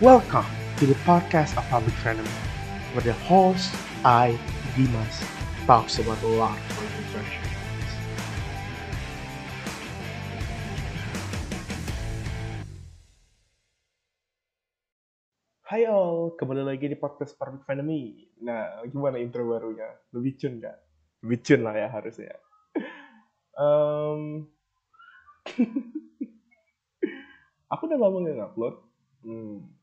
Welcome to the podcast of Public Frenemy, where the host, I, Dimas, talks about a lot of public friendship. Hai all, kembali lagi di podcast Public Frenemy. Nah, gimana intro barunya? Lebih cun nggak? Lebih cun lah ya harusnya. Um, aku udah lama nggak upload. Hmm.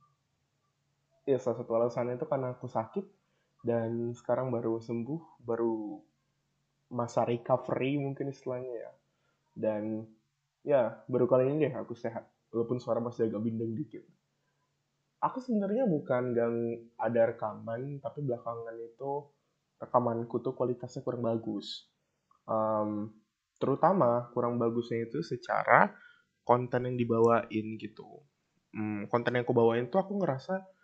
Ya salah satu alasannya itu karena aku sakit dan sekarang baru sembuh, baru masa recovery mungkin istilahnya ya. Dan ya baru kali ini deh aku sehat, walaupun suara masih agak bindeng dikit. Aku sebenarnya bukan gak ada rekaman, tapi belakangan itu rekamanku tuh kualitasnya kurang bagus. Um, terutama kurang bagusnya itu secara konten yang dibawain gitu. Hmm, konten yang aku bawain tuh aku ngerasa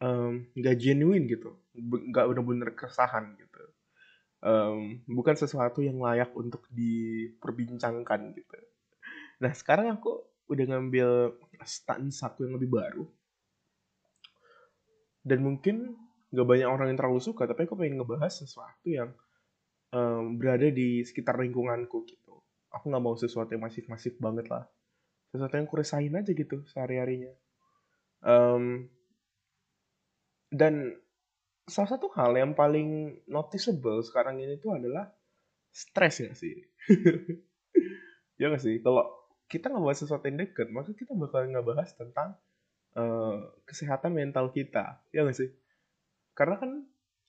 um, gak genuine gitu, gak bener-bener keresahan gitu. Um, bukan sesuatu yang layak untuk diperbincangkan gitu. Nah sekarang aku udah ngambil stance aku yang lebih baru. Dan mungkin gak banyak orang yang terlalu suka, tapi aku pengen ngebahas sesuatu yang um, berada di sekitar lingkunganku gitu. Aku nggak mau sesuatu yang masif-masif banget lah. Sesuatu yang kuresain aja gitu sehari-harinya. Um, dan salah satu hal yang paling noticeable sekarang ini tuh adalah stres ya sih. ya gak sih? Kalau kita ngebahas sesuatu yang deket, maka kita bakal ngebahas tentang uh, kesehatan mental kita. Ya gak sih? Karena kan,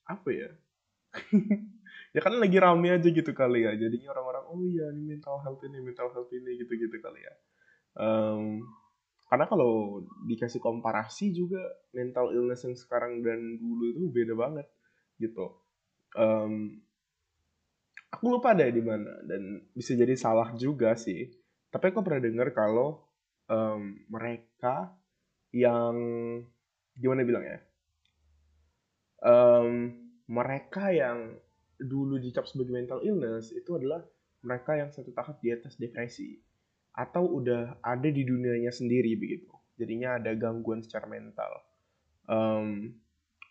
apa ya? ya kan lagi rame aja gitu kali ya. Jadinya orang-orang, oh iya ini mental health ini, mental health ini, gitu-gitu kali ya. Um, karena kalau dikasih komparasi juga mental illness yang sekarang dan dulu itu beda banget gitu. Um, aku lupa deh di mana dan bisa jadi salah juga sih. Tapi aku pernah dengar kalau um, mereka yang gimana bilang ya, um, mereka yang dulu dicap sebagai mental illness itu adalah mereka yang satu tahap di atas depresi atau udah ada di dunianya sendiri begitu. Jadinya ada gangguan secara mental. Um,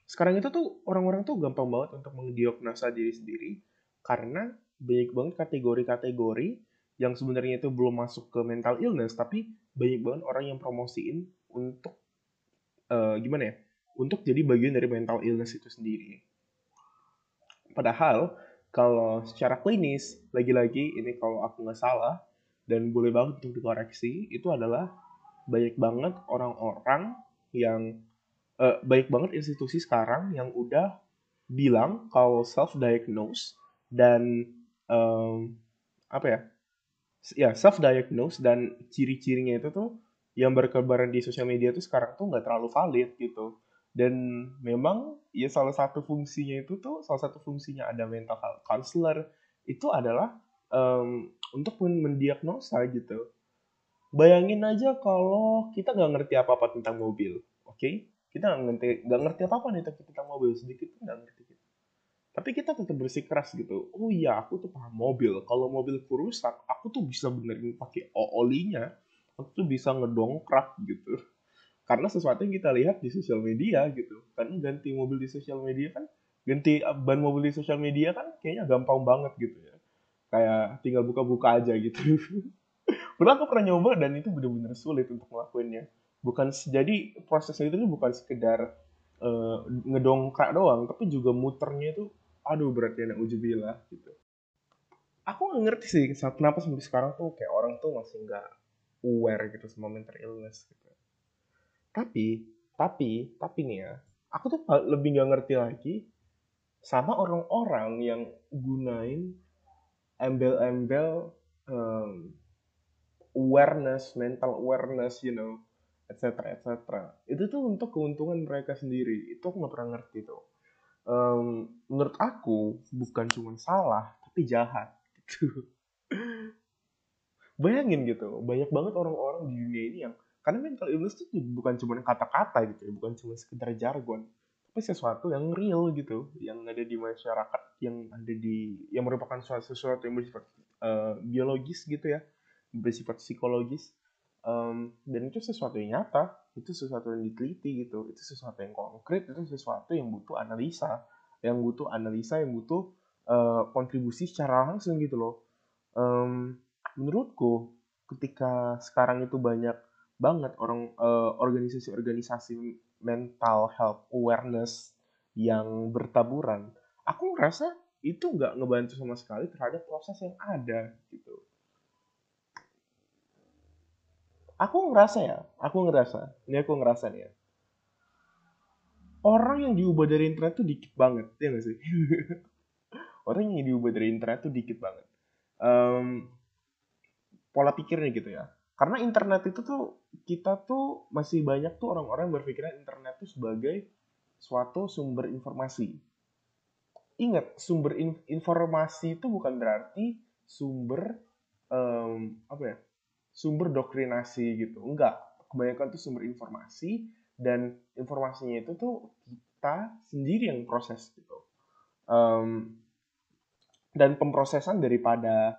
sekarang itu tuh orang-orang tuh gampang banget untuk mendiagnosa diri sendiri karena banyak banget kategori-kategori yang sebenarnya itu belum masuk ke mental illness tapi banyak banget orang yang promosiin untuk uh, gimana ya untuk jadi bagian dari mental illness itu sendiri. Padahal kalau secara klinis lagi-lagi ini kalau aku nggak salah dan boleh banget untuk dikoreksi itu adalah banyak banget orang-orang yang uh, banyak banget institusi sekarang yang udah bilang kalau self diagnose dan um, apa ya ya self diagnose dan ciri-cirinya itu tuh yang berkebaran di sosial media tuh sekarang tuh nggak terlalu valid gitu. Dan memang ya salah satu fungsinya itu tuh salah satu fungsinya ada mental counselor itu adalah um, untuk mendiagnosa gitu. Bayangin aja kalau kita nggak ngerti apa-apa tentang mobil, oke? Okay? Kita nggak ngerti nggak ngerti apa-apa nih tentang mobil sedikit pun nggak ngerti. Tapi kita tetap bersikeras gitu. Oh iya, aku tuh paham mobil. Kalau mobilku rusak, aku tuh bisa benerin pakai olinya. Aku tuh bisa ngedongkrak gitu. Karena sesuatu yang kita lihat di sosial media gitu. Karena ganti mobil di sosial media kan, ganti ban mobil di sosial media kan kayaknya gampang banget gitu ya kayak tinggal buka-buka aja gitu. Padahal aku pernah nyoba dan itu benar-benar sulit untuk ngelakuinnya. Bukan jadi prosesnya itu bukan sekedar uh, ngedongkrak doang, tapi juga muternya itu aduh beratnya nak ujubillah gitu. Aku nggak ngerti sih kenapa sampai sekarang tuh kayak orang tuh masih nggak aware gitu sama mental illness gitu. Tapi, tapi, tapi nih ya, aku tuh lebih nggak ngerti lagi sama orang-orang yang gunain embel-embel um, awareness, mental awareness, you know, etc. etc. Itu tuh untuk keuntungan mereka sendiri. Itu aku nggak pernah ngerti tuh. Um, menurut aku bukan cuma salah, tapi jahat gitu. Bayangin gitu, banyak banget orang-orang di dunia ini yang karena mental illness itu bukan cuma kata-kata gitu ya, bukan cuma sekedar jargon tapi sesuatu yang real gitu yang ada di masyarakat yang ada di yang merupakan sesuatu, yang bersifat uh, biologis gitu ya bersifat psikologis um, dan itu sesuatu yang nyata itu sesuatu yang diteliti gitu itu sesuatu yang konkret itu sesuatu yang butuh analisa yang butuh analisa yang butuh uh, kontribusi secara langsung gitu loh. Um, menurutku ketika sekarang itu banyak banget orang uh, organisasi-organisasi mental health awareness yang bertaburan aku ngerasa itu nggak ngebantu sama sekali terhadap proses yang ada gitu aku ngerasa ya, aku ngerasa, ini aku ngerasa nih ya. Orang yang diubah dari internet tuh dikit banget, ya gak sih? Orang yang diubah dari internet tuh dikit banget. Um, pola pikirnya gitu ya. Karena internet itu tuh, kita tuh masih banyak tuh orang-orang berpikiran internet tuh sebagai suatu sumber informasi. Ingat, sumber in informasi itu bukan berarti sumber um, apa ya? sumber doktrinasi gitu. Enggak, kebanyakan itu sumber informasi dan informasinya itu tuh kita sendiri yang proses gitu. Um, dan pemrosesan daripada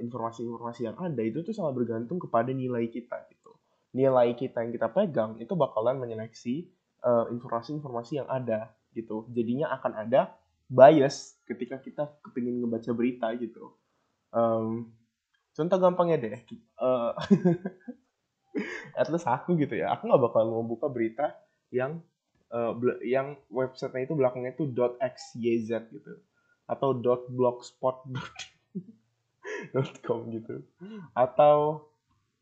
informasi informasi-informasi yang ada itu tuh sangat bergantung kepada nilai kita gitu. Nilai kita yang kita pegang itu bakalan menyeleksi informasi-informasi uh, yang ada gitu. Jadinya akan ada bias ketika kita kepingin ngebaca berita gitu. Um, contoh gampangnya deh uh, at least aku gitu ya aku nggak bakal mau buka berita yang uh, yang websitenya itu belakangnya itu .xyz gitu atau .blogspot.com gitu. Atau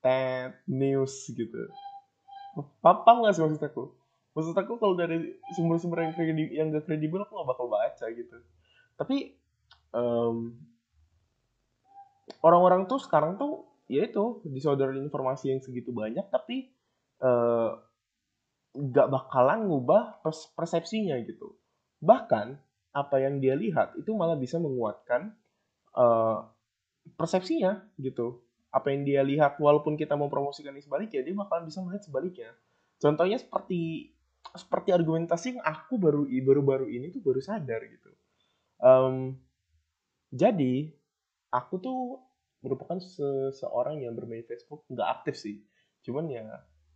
TED News gitu. Paham nggak sih maksud aku? Maksud aku kalau dari sumber-sumber yang kredibel yang gak kredibel aku nggak bakal baca gitu. Tapi um, orang-orang tuh sekarang tuh ya itu disodorin informasi yang segitu banyak tapi uh, gak bakalan ngubah persepsinya gitu. Bahkan apa yang dia lihat itu malah bisa menguatkan uh, persepsinya gitu. Apa yang dia lihat walaupun kita mau promosikan sebaliknya dia bakalan bisa melihat sebaliknya. Contohnya seperti seperti argumentasi yang aku baru baru baru ini tuh baru sadar gitu. Um, jadi aku tuh merupakan seseorang yang bermain Facebook nggak aktif sih. Cuman ya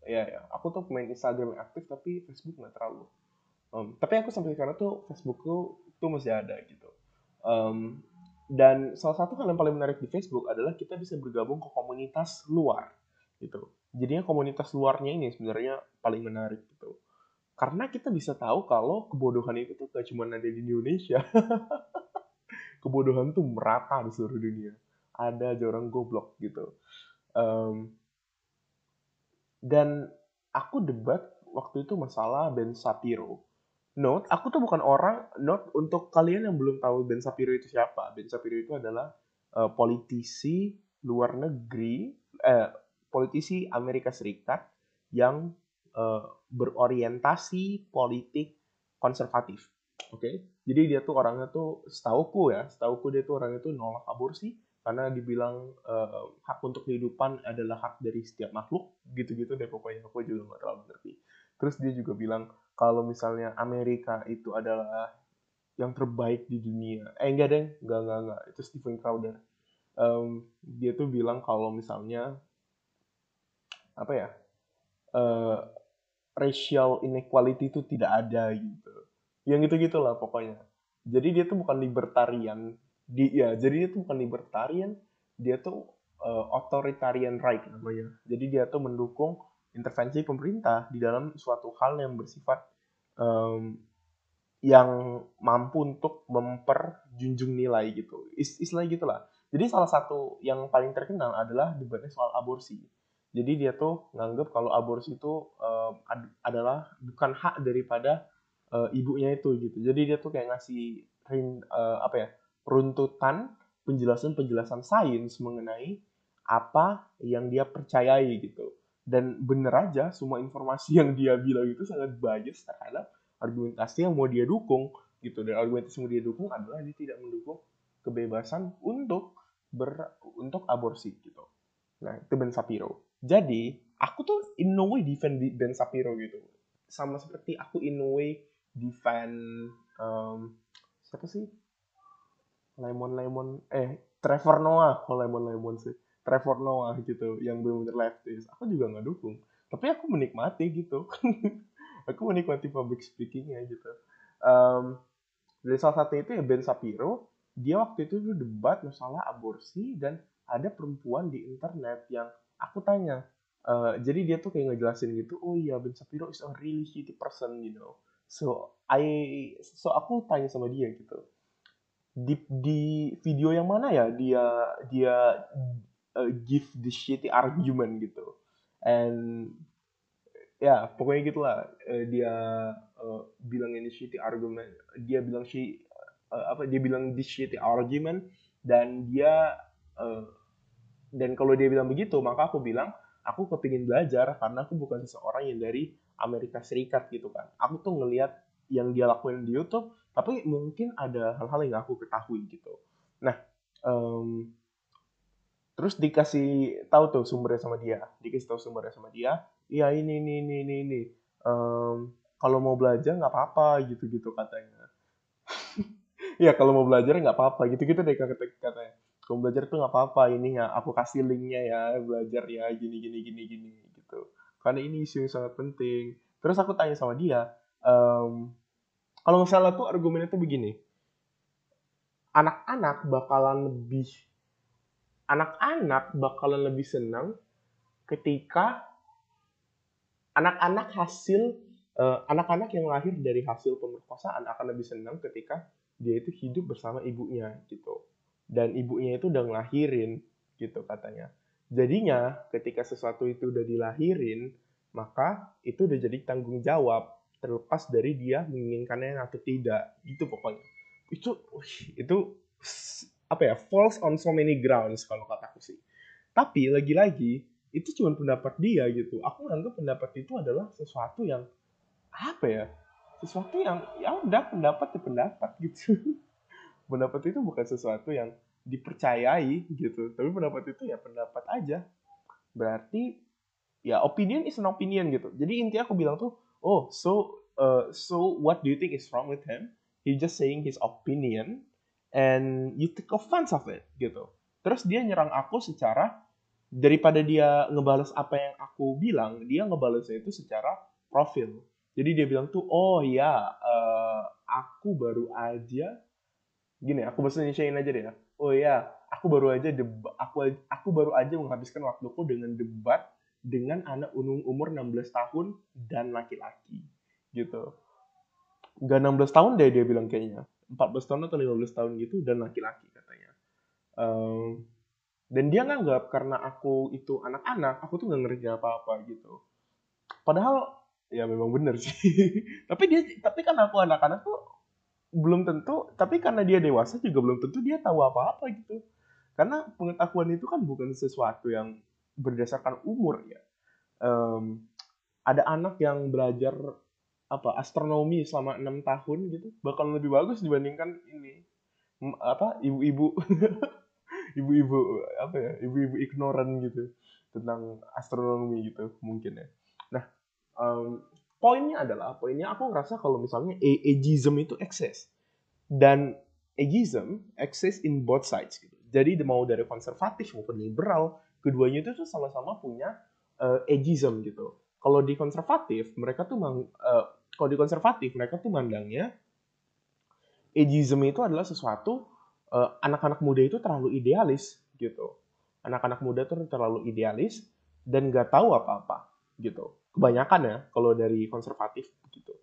ya, ya aku tuh main Instagram yang aktif tapi Facebook nggak terlalu. Um, tapi aku sampai sekarang tuh Facebook tuh tuh masih ada gitu. Um, dan salah satu hal yang paling menarik di Facebook adalah kita bisa bergabung ke komunitas luar gitu. Jadinya komunitas luarnya ini sebenarnya paling menarik gitu. Karena kita bisa tahu kalau kebodohan itu tuh gak cuma ada di Indonesia. Kebodohan tuh merata di seluruh dunia. Ada aja orang goblok gitu. Um, dan aku debat waktu itu masalah Ben Sapiro note aku tuh bukan orang note untuk kalian yang belum tahu Ben Sapiro itu siapa Ben Sapiro itu adalah uh, politisi luar negeri eh, politisi Amerika Serikat yang uh, berorientasi politik konservatif Oke, okay? jadi dia tuh orangnya tuh setauku ya, setauku dia tuh orangnya tuh nolak aborsi karena dibilang uh, hak untuk kehidupan adalah hak dari setiap makhluk, gitu-gitu deh pokoknya aku juga nggak terlalu ngerti. Terus dia juga bilang kalau misalnya Amerika itu adalah yang terbaik di dunia. Eh enggak deh, enggak enggak enggak, itu Stephen Crowder. Um, dia tuh bilang kalau misalnya apa ya, uh, racial inequality itu tidak ada gitu. Yang gitu gitulah pokoknya. Jadi dia tuh bukan libertarian. Di ya jadi dia tuh bukan libertarian. Dia tuh uh, authoritarian right namanya. Jadi dia tuh mendukung intervensi pemerintah di dalam suatu hal yang bersifat um, yang mampu untuk memperjunjung nilai gitu Is istilah gitulah jadi salah satu yang paling terkenal adalah debatnya soal aborsi jadi dia tuh nganggap kalau aborsi itu um, ad adalah bukan hak daripada uh, ibunya itu gitu. Jadi dia tuh kayak ngasih rin, uh, apa ya runtutan penjelasan-penjelasan sains mengenai apa yang dia percayai gitu. Dan bener aja semua informasi yang dia bilang itu sangat bias terhadap argumentasi yang mau dia dukung gitu. Dan argumentasi yang mau dia dukung adalah dia tidak mendukung kebebasan untuk ber untuk aborsi gitu. Nah, itu Ben Sapiro. Jadi, aku tuh in no way defend Ben Sapiro gitu. Sama seperti aku in no way defend um, siapa sih Lemon Lemon eh Trevor Noah kalau Lemon Lemon sih Trevor Noah gitu yang benar-benar leftist. Aku juga nggak dukung. Tapi aku menikmati gitu. Aku menikmati public speakingnya gitu. Um, dari salah satu itu ya Ben Shapiro. Dia waktu itu tuh debat masalah aborsi dan ada perempuan di internet yang aku tanya uh, jadi dia tuh kayak ngejelasin gitu oh iya Ben Shapiro is a really shitty person you know. So I so aku tanya sama dia gitu. Di di video yang mana ya? Dia dia uh, give the shitty argument gitu. And ya pokoknya gitulah. Uh, dia uh, bilang ini shitty argument dia bilang shi uh, apa dia bilang this shitty argument dan dia uh, dan kalau dia bilang begitu maka aku bilang aku kepingin belajar karena aku bukan seseorang yang dari Amerika Serikat gitu kan. Aku tuh ngelihat yang dia lakuin di YouTube tapi mungkin ada hal-hal yang aku ketahui gitu. Nah um, terus dikasih tahu tuh sumbernya sama dia dikasih tahu sumbernya sama dia. Iya ini ini ini ini ini. Um, kalau mau belajar nggak apa-apa gitu gitu katanya. Iya kalau mau belajar nggak apa-apa gitu gitu deh kata katanya. Kalau belajar tuh nggak apa-apa ini ya aku kasih linknya ya belajar ya gini gini gini gini gitu. Karena ini isu yang sangat penting. Terus aku tanya sama dia um, kalau misalnya tuh argumennya tuh begini. Anak-anak bakalan lebih anak-anak bakalan lebih senang ketika anak-anak hasil uh, anak-anak yang lahir dari hasil pemerkosaan akan lebih senang ketika dia itu hidup bersama ibunya gitu. Dan ibunya itu udah ngelahirin gitu katanya. Jadinya ketika sesuatu itu udah dilahirin maka itu udah jadi tanggung jawab terlepas dari dia menginginkannya atau tidak. Gitu pokoknya. Itu itu apa ya false on so many grounds kalau kataku sih. Tapi lagi-lagi itu cuma pendapat dia gitu. Aku menganggap pendapat itu adalah sesuatu yang apa ya sesuatu yang ya udah pendapat ya pendapat gitu. Pendapat itu bukan sesuatu yang dipercayai gitu. Tapi pendapat itu ya pendapat aja. Berarti ya opinion is an opinion gitu. Jadi intinya aku bilang tuh oh so uh, so what do you think is wrong with him? He just saying his opinion and you take offense of it gitu. Terus dia nyerang aku secara daripada dia ngebales apa yang aku bilang, dia ngebalesnya itu secara profil. Jadi dia bilang tuh, oh ya, uh, aku baru aja, gini, aku bahasa Indonesiain aja deh ya. Oh ya, aku baru aja debat, aku aku baru aja menghabiskan waktuku dengan debat dengan anak umur 16 tahun dan laki-laki, gitu. Gak 16 tahun deh dia bilang kayaknya 14 tahun atau 15 tahun gitu dan laki-laki katanya. Um, dan dia nganggap karena aku itu anak-anak, aku tuh nggak ngerti apa-apa gitu. Padahal ya memang bener sih. tapi dia tapi kan aku anak-anak tuh belum tentu, tapi karena dia dewasa juga belum tentu dia tahu apa-apa gitu. Karena pengetahuan itu kan bukan sesuatu yang berdasarkan umur ya. Um, ada anak yang belajar apa astronomi selama enam tahun gitu bakal lebih bagus dibandingkan ini. Apa ibu-ibu. Ibu-ibu apa ya ibu-ibu ignoran gitu tentang astronomi gitu mungkin ya. Nah um, poinnya adalah poinnya aku ngerasa kalau misalnya ageism itu eksis. Dan ageism eksis in both sides gitu. Jadi mau dari konservatif maupun liberal keduanya itu tuh sama-sama punya uh, ageism gitu. Kalau di konservatif mereka tuh mang, uh, kalau di konservatif mereka tuh mandangnya ageism itu adalah sesuatu eh, anak-anak muda itu terlalu idealis gitu. Anak-anak muda tuh terlalu idealis dan nggak tahu apa-apa gitu. Kebanyakan ya kalau dari konservatif gitu.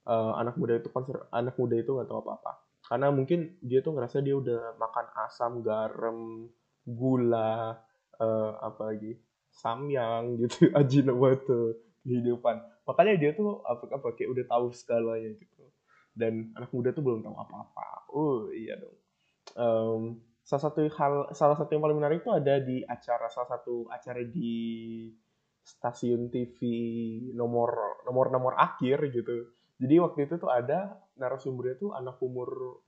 Uh, anak muda itu konser anak muda itu nggak tahu apa-apa. Karena mungkin dia tuh ngerasa dia udah makan asam, garam, gula, uh, apa lagi, samyang gitu, ajinomoto kehidupan makanya dia tuh apa apa kayak udah tahu segalanya gitu. Dan anak muda tuh belum tahu apa-apa. Oh iya dong. Um, salah satu hal salah satu yang paling menarik itu ada di acara salah satu acara di stasiun TV nomor nomor nomor akhir gitu. Jadi waktu itu tuh ada narasumbernya tuh anak umur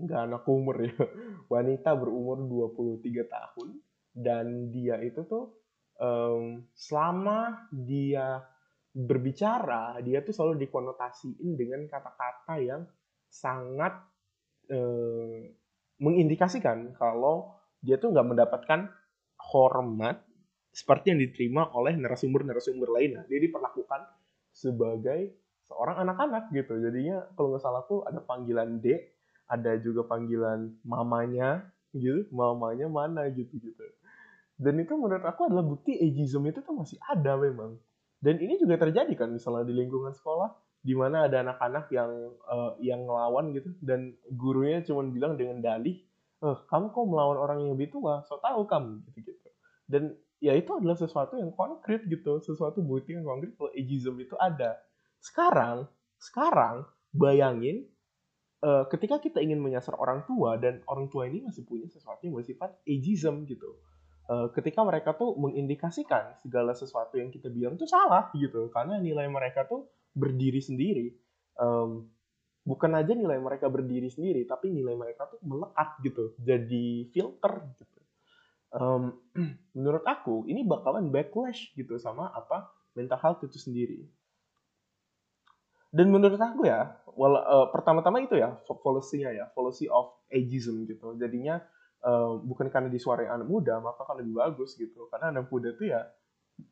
nggak anak umur ya wanita berumur 23 tahun. Dan dia itu tuh um, selama dia berbicara dia tuh selalu dikonotasiin dengan kata-kata yang sangat eh, mengindikasikan kalau dia tuh nggak mendapatkan hormat seperti yang diterima oleh narasumber-narasumber lainnya. Dia diperlakukan sebagai seorang anak-anak gitu. Jadinya kalau nggak salah tuh ada panggilan D, ada juga panggilan mamanya gitu, mamanya mana gitu gitu. Dan itu menurut aku adalah bukti ageism itu tuh masih ada memang. Dan ini juga terjadi kan misalnya di lingkungan sekolah di mana ada anak-anak yang uh, yang ngelawan gitu dan gurunya cuma bilang dengan dalih, eh, kamu kok melawan orang yang lebih tua, so tahu kamu gitu gitu. Dan ya itu adalah sesuatu yang konkret gitu, sesuatu bukti yang konkret kalau ageism itu ada. Sekarang, sekarang bayangin uh, ketika kita ingin menyasar orang tua dan orang tua ini masih punya sesuatu yang bersifat ageism gitu. Uh, ketika mereka tuh mengindikasikan segala sesuatu yang kita bilang tuh salah gitu, karena nilai mereka tuh berdiri sendiri. Um, bukan aja nilai mereka berdiri sendiri, tapi nilai mereka tuh melekat gitu, jadi filter gitu. Um, menurut aku ini bakalan backlash gitu sama apa mental health itu sendiri. Dan menurut aku ya, uh, pertama-tama itu ya policy-nya ya, policy of ageism gitu. Jadinya uh, bukan karena disuarai anak muda, maka akan lebih bagus gitu. Karena anak muda itu ya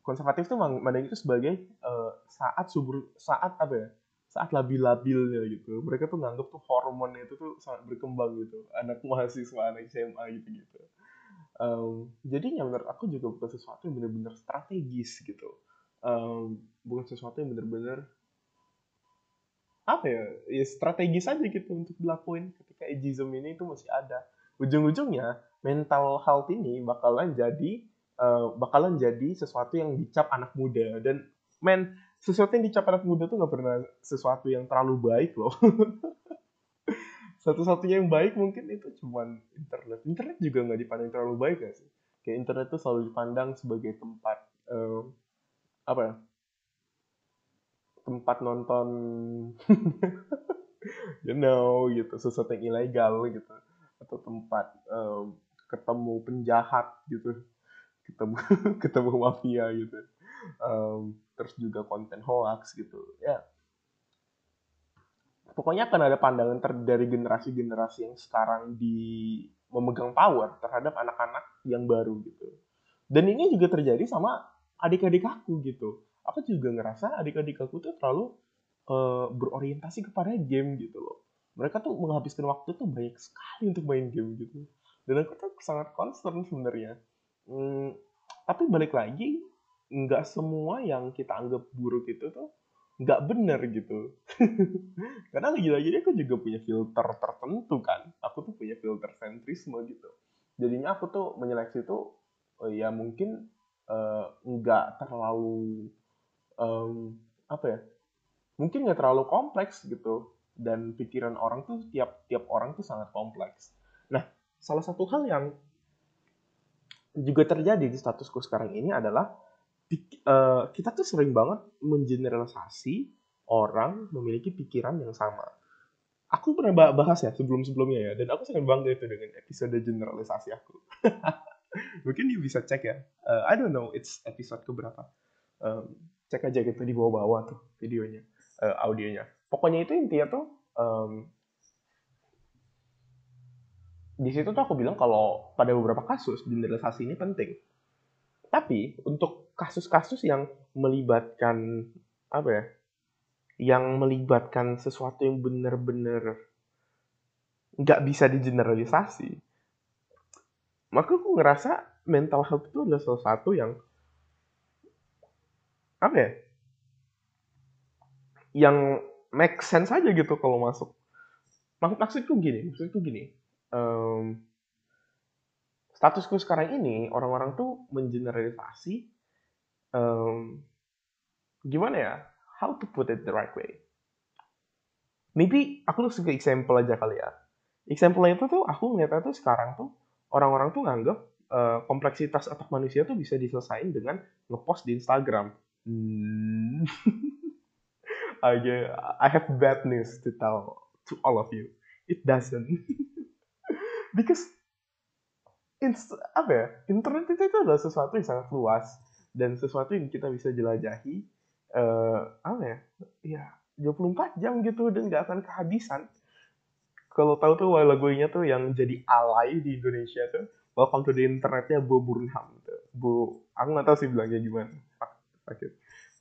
konservatif tuh mandang itu sebagai uh, saat subur saat apa ya saat labil-labilnya gitu. Mereka tuh nganggap tuh hormonnya itu tuh sangat berkembang gitu. Anak mahasiswa anak SMA gitu gitu um, jadinya menurut aku juga bukan sesuatu yang benar-benar strategis gitu. Um, bukan sesuatu yang benar-benar apa ya ya strategis aja gitu untuk dilakuin ketika ageism ini itu masih ada ujung-ujungnya mental health ini bakalan jadi uh, bakalan jadi sesuatu yang dicap anak muda. Dan men sesuatu yang dicap anak muda tuh nggak pernah sesuatu yang terlalu baik loh. Satu-satunya yang baik mungkin itu cuman internet. Internet juga nggak dipandang terlalu baik gak sih? Kayak internet tuh selalu dipandang sebagai tempat uh, apa ya? Tempat nonton you know gitu. Sesuatu yang ilegal gitu atau tempat um, ketemu penjahat gitu. Ketemu ketemu mafia gitu. Um, terus juga konten hoax gitu. Ya. Pokoknya akan ada pandangan ter dari generasi-generasi yang sekarang di memegang power terhadap anak-anak yang baru gitu. Dan ini juga terjadi sama adik-adik aku gitu. Aku juga ngerasa adik-adik aku tuh terlalu uh, berorientasi kepada game gitu loh mereka tuh menghabiskan waktu tuh banyak sekali untuk main game gitu dan aku tuh sangat concern sebenarnya Hmm, tapi balik lagi, nggak semua yang kita anggap buruk itu tuh nggak bener gitu. Karena lagi-lagi aku juga punya filter tertentu kan. Aku tuh punya filter sentrisme gitu. Jadinya aku tuh menyeleksi tuh oh ya mungkin uh, nggak terlalu um, apa ya? Mungkin nggak terlalu kompleks gitu. Dan pikiran orang tuh tiap tiap orang tuh sangat kompleks. Nah, salah satu hal yang juga terjadi di statusku sekarang ini adalah uh, kita tuh sering banget mengeneralisasi orang memiliki pikiran yang sama. Aku pernah bahas ya sebelum-sebelumnya ya, dan aku sangat bangga itu dengan episode generalisasi aku. Mungkin you bisa cek ya. Uh, I don't know, it's episode keberapa. Um, cek aja gitu di bawah-bawah tuh videonya, uh, audionya. Pokoknya itu intinya tuh um, di situ tuh aku bilang kalau pada beberapa kasus generalisasi ini penting. Tapi untuk kasus-kasus yang melibatkan apa ya? Yang melibatkan sesuatu yang benar-benar nggak bisa digeneralisasi, maka aku ngerasa mental health itu adalah salah satu yang apa ya? Yang make sense aja gitu kalau masuk. Maksud maksudku gini, maksudku gini um, statusku sekarang ini orang-orang tuh mengeneralisasi um, gimana ya how to put it the right way maybe aku langsung ke example aja kali ya example itu tuh aku ngeliatnya tuh sekarang tuh orang-orang tuh nganggap uh, kompleksitas otak manusia tuh bisa diselesaikan dengan ngepost di Instagram hmm. I, I have bad news to tell to all of you. It doesn't. Because inst apa ya internet itu, adalah sesuatu yang sangat luas dan sesuatu yang kita bisa jelajahi uh, apa ya ya 24 jam gitu dan nggak akan kehabisan. Kalau tahu tuh lagunya tuh yang jadi alay di Indonesia tuh Welcome to the Internetnya Bob Burnham Bu aku nggak tahu sih bilangnya gimana.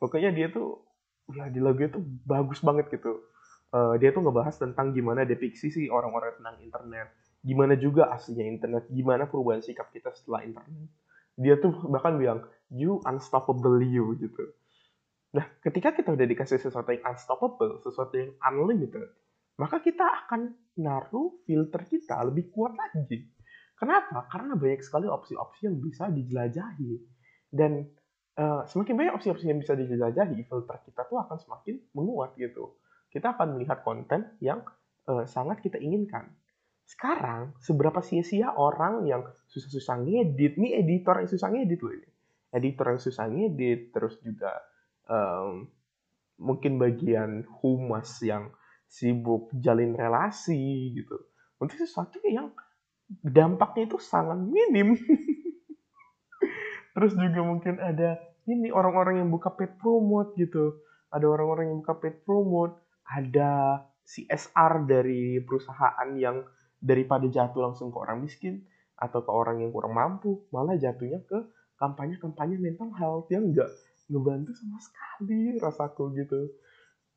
Pokoknya dia tuh ya di lagu itu bagus banget gitu. Uh, dia tuh ngebahas tentang gimana depiksi sih orang-orang tentang internet. Gimana juga aslinya internet. Gimana perubahan sikap kita setelah internet. Dia tuh bahkan bilang you unstoppable you gitu. Nah ketika kita udah dikasih sesuatu yang unstoppable sesuatu yang unlimited maka kita akan naruh filter kita lebih kuat lagi. Kenapa? Karena banyak sekali opsi-opsi yang bisa dijelajahi. Dan uh, semakin banyak opsi-opsi yang bisa dijelajahi filter kita tuh akan semakin menguat gitu. Kita akan melihat konten yang uh, sangat kita inginkan. Sekarang seberapa sia-sia orang yang susah-susah ngedit ini editor yang susah ngedit loh ini. Editor yang susah ngedit terus juga um, mungkin bagian humas yang sibuk jalin relasi gitu. Untuk sesuatu yang dampaknya itu sangat minim. Terus juga mungkin ada ini orang-orang yang buka paid promote gitu. Ada orang-orang yang buka paid promote. Ada CSR dari perusahaan yang daripada jatuh langsung ke orang miskin atau ke orang yang kurang mampu malah jatuhnya ke kampanye-kampanye mental health yang enggak ngebantu sama sekali rasaku gitu.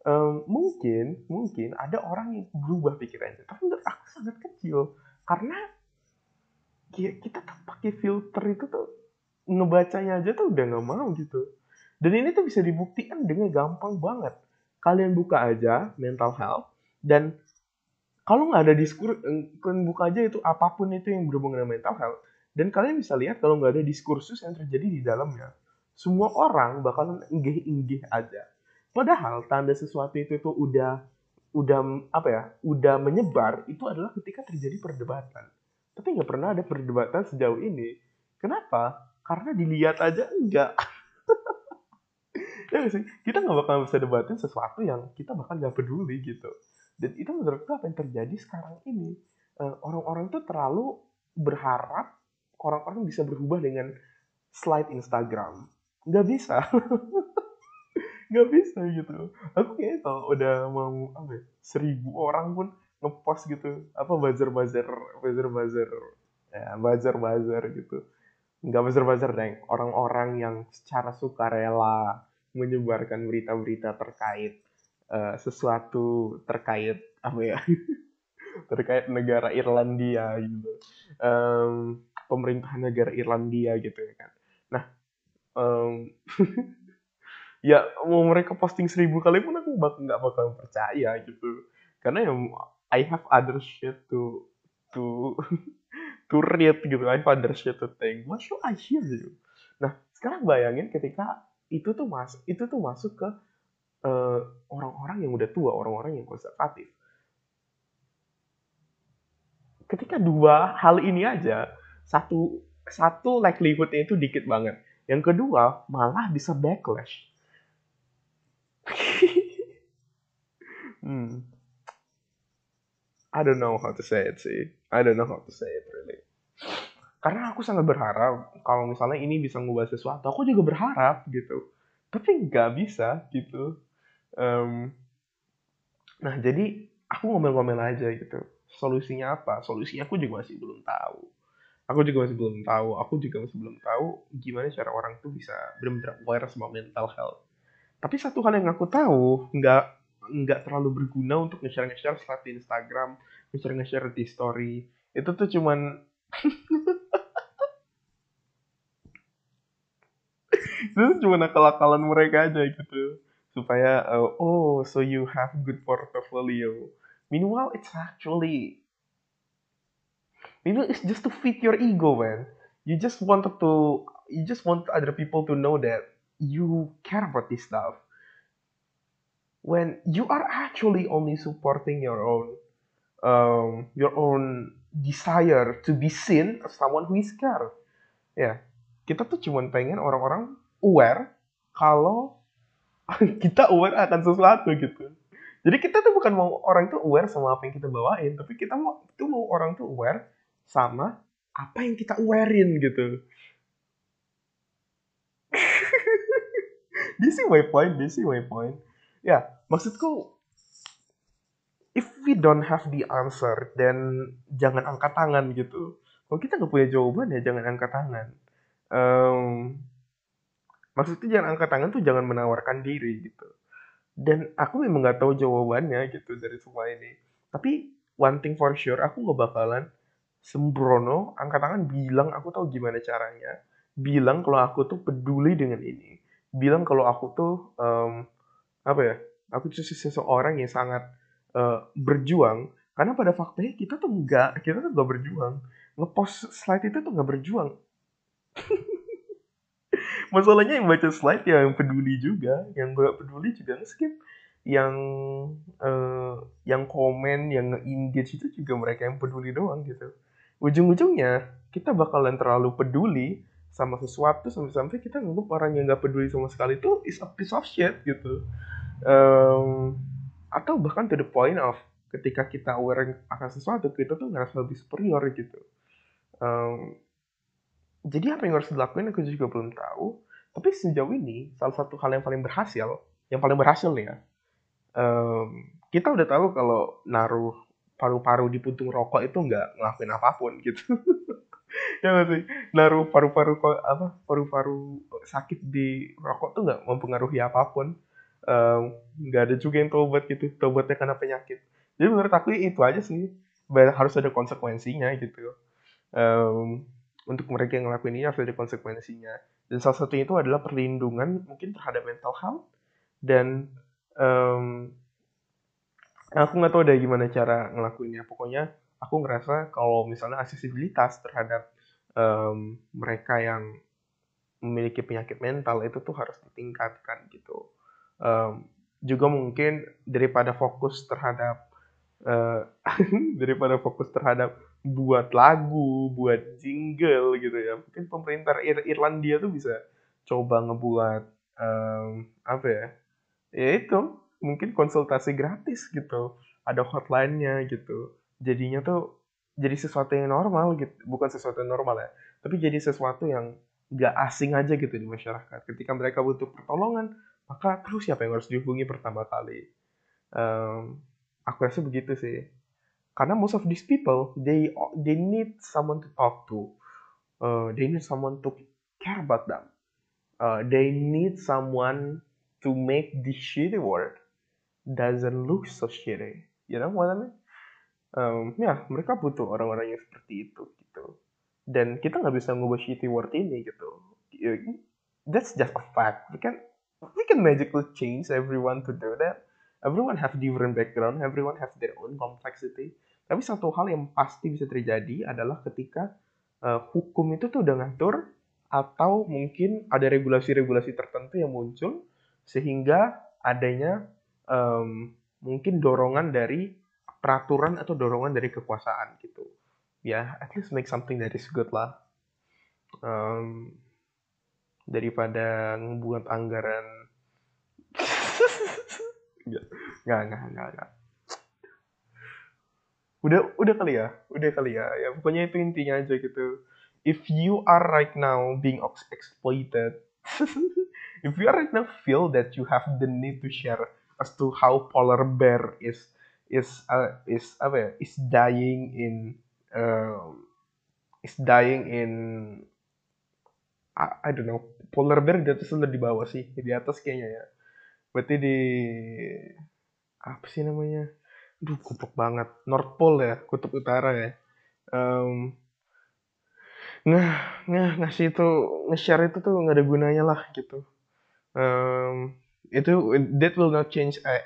Um, mungkin mungkin ada orang yang berubah pikirannya tapi menurut aku sangat kecil. Karena kita tuh pakai filter itu tuh ngebacanya aja tuh udah nggak mau gitu. Dan ini tuh bisa dibuktikan dengan gampang banget. Kalian buka aja mental health dan kalau nggak ada diskur kalian buka aja itu apa pun itu yang berhubungan dengan mental health dan kalian bisa lihat kalau nggak ada diskursus yang terjadi di dalamnya. Semua orang bakal inggih-inggih aja. Padahal tanda sesuatu itu tuh udah udah apa ya udah menyebar itu adalah ketika terjadi perdebatan. Tapi nggak pernah ada perdebatan sejauh ini. Kenapa karena dilihat aja enggak. Ya sih? Kita nggak bakal bisa debatin sesuatu yang kita bahkan nggak peduli gitu. Dan itu menurutku apa yang terjadi sekarang ini. Eh, orang-orang tuh terlalu berharap orang-orang bisa berubah dengan slide Instagram. Nggak bisa. Nggak bisa gitu. Aku kayak kalau udah mau apa ya, seribu orang pun ngepost gitu apa buzzer buzzer buzzer buzzer ya buzzer buzzer gitu nggak buzzer deng. Orang-orang yang secara sukarela menyebarkan berita-berita terkait uh, sesuatu terkait apa ya terkait negara Irlandia gitu. Um, pemerintahan negara Irlandia gitu ya kan. Nah um, ya mau mereka posting seribu kali pun aku bak nggak bakal percaya gitu. Karena yang I have other shit to to to read gitu I other shit to think what should I hear gitu nah sekarang bayangin ketika itu tuh mas itu tuh masuk ke eh, orang-orang yang udah tua, orang-orang yang konservatif. Ketika dua hal ini aja, satu satu likelihoodnya itu dikit banget. Yang kedua malah bisa backlash. hmm. I don't know how to say it sih. I don't know how to say it really. Karena aku sangat berharap kalau misalnya ini bisa ngubah sesuatu, aku juga berharap gitu. Tapi nggak bisa gitu um, nah jadi aku ngomel-ngomel aja gitu solusinya apa solusinya aku juga masih belum tahu aku juga masih belum tahu aku juga masih belum tahu gimana cara orang tuh bisa benar-benar aware sama mental health tapi satu hal yang aku tahu nggak nggak terlalu berguna untuk nge-share nge-share di Instagram nge-share nge-share di story. Itu tuh cuman itu cuma nakal-nakalan mereka aja gitu. Supaya uh, oh so you have good portfolio. Meanwhile it's actually maybe it's just to fit your ego man. You just wanted to you just want other people to know that you care about this stuff when you are actually only supporting your own um, your own desire to be seen as someone who is care ya yeah. kita tuh cuma pengen orang-orang aware kalau kita aware akan sesuatu gitu. Jadi kita tuh bukan mau orang tuh aware sama apa yang kita bawain, tapi kita mau tuh mau orang tuh aware sama apa yang kita awarein gitu. this is my point, this is my point. Ya, maksudku if we don't have the answer, then jangan angkat tangan gitu. Kalau kita nggak punya jawaban ya jangan angkat tangan. um, maksudnya jangan angkat tangan tuh jangan menawarkan diri gitu dan aku memang nggak tahu jawabannya gitu dari semua ini tapi one thing for sure aku nggak bakalan sembrono angkat tangan bilang aku tahu gimana caranya bilang kalau aku tuh peduli dengan ini bilang kalau aku tuh um, apa ya? Aku tuh seseorang yang sangat uh, berjuang. Karena pada faktanya kita tuh enggak kita tuh nggak berjuang. Ngepost slide itu tuh nggak berjuang. Masalahnya yang baca slide ya yang peduli juga yang gak peduli juga skip yang uh, yang komen yang engage itu juga mereka yang peduli doang gitu. Ujung-ujungnya kita bakalan terlalu peduli sama sesuatu sampai-sampai kita nganggap orang yang nggak peduli sama sekali itu is a piece of shit gitu. Um, atau bahkan to the point of ketika kita aware akan sesuatu kita tuh ngerasa lebih superior gitu. Um, jadi apa yang harus dilakuin aku juga belum tahu. Tapi sejauh ini salah satu hal yang paling berhasil yang paling berhasil nih ya um, kita udah tahu kalau naruh paru-paru di puntung rokok itu nggak ngelakuin apa pun gitu ya sih? Naruh paru-paru apa paru-paru sakit di rokok tuh nggak mempengaruhi apa pun. Nggak um, ada juga yang tobat gitu tobatnya karena penyakit. Jadi menurut aku itu aja sih harus ada konsekuensinya gitu. Um, untuk mereka yang ngelakuin ini harus ada konsekuensinya. Dan salah satunya itu adalah perlindungan mungkin terhadap mental health dan um, aku nggak tahu deh gimana cara ngelakuinnya. Pokoknya aku ngerasa kalau misalnya aksesibilitas terhadap um, mereka yang memiliki penyakit mental itu tuh harus ditingkatkan gitu um, juga mungkin daripada fokus terhadap uh, daripada fokus terhadap buat lagu, buat jingle gitu ya. Mungkin pemerintah Ir Irlandia tuh bisa coba ngebuat um, apa ya? Ya itu mungkin konsultasi gratis gitu. Ada hotline-nya gitu. Jadinya tuh jadi sesuatu yang normal gitu, bukan sesuatu yang normal ya, tapi jadi sesuatu yang gak asing aja gitu di masyarakat. Ketika mereka butuh pertolongan, maka terus siapa yang harus dihubungi pertama kali? Um, aku rasa begitu sih. Karena most of these people they they need someone to talk to. Uh, they need someone to care about them. Uh, they need someone to make this shitty world doesn't look so shitty. You know what I mean um, ya mereka butuh orang-orang yang seperti itu gitu. Dan kita nggak bisa ngubah shitty world ini gitu. That's just a fact. We can we can magically change everyone to do that. Everyone have different background, everyone have their own complexity. Tapi satu hal yang pasti bisa terjadi adalah ketika uh, hukum itu tuh udah ngatur atau mungkin ada regulasi-regulasi tertentu yang muncul sehingga adanya um, mungkin dorongan dari peraturan atau dorongan dari kekuasaan gitu. Ya, at least make something that is good lah. Um, daripada membuat anggaran enggak, enggak, enggak, enggak. Udah, udah kali ya, udah kali ya. Ya pokoknya itu intinya aja gitu. If you are right now being exploited, if you are right now feel that you have the need to share as to how polar bear is is uh, is apa ya, is dying in uh, is dying in I, I don't know polar bear di atas di bawah sih di atas kayaknya ya berarti di apa sih namanya Duh, goblok banget. North Pole ya, kutub utara ya. Um, nah, nah ngasih itu nge-share itu tuh nggak ada gunanya lah gitu. Um, itu that will not change uh,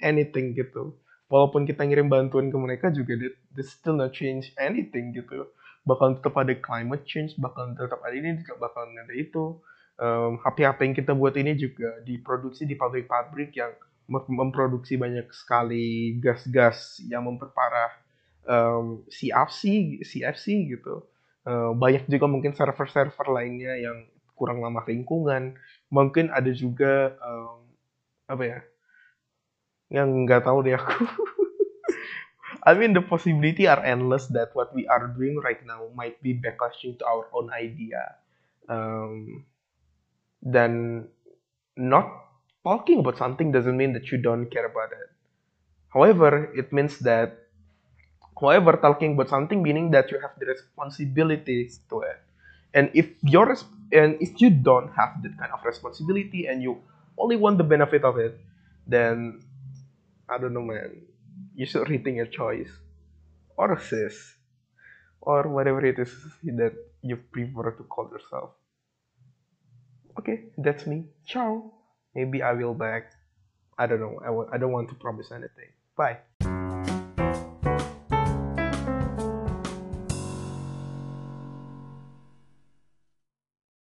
anything gitu. Walaupun kita ngirim bantuan ke mereka juga that, that still not change anything gitu. Bakal tetap ada climate change, bakal tetap ada ini, bakal ada itu um, HP-HP yang kita buat ini juga diproduksi di pabrik-pabrik yang memproduksi banyak sekali gas-gas yang memperparah um, CFC, CFC gitu. Uh, banyak juga mungkin server-server lainnya yang kurang ramah lingkungan. Mungkin ada juga um, apa ya? Yang nggak tahu deh aku. I mean the possibility are endless that what we are doing right now might be backlashing to our own idea. Um, then not talking about something doesn't mean that you don't care about it. However, it means that, however, talking about something meaning that you have the responsibilities to it. and if your and if you don't have that kind of responsibility and you only want the benefit of it then I don't know man. You should rethink your choice. Or a sis or whatever it is that you prefer to call yourself. Okay that's me. Ciao. Maybe I will back. I don't know. I w- I don't want to promise anything. Bye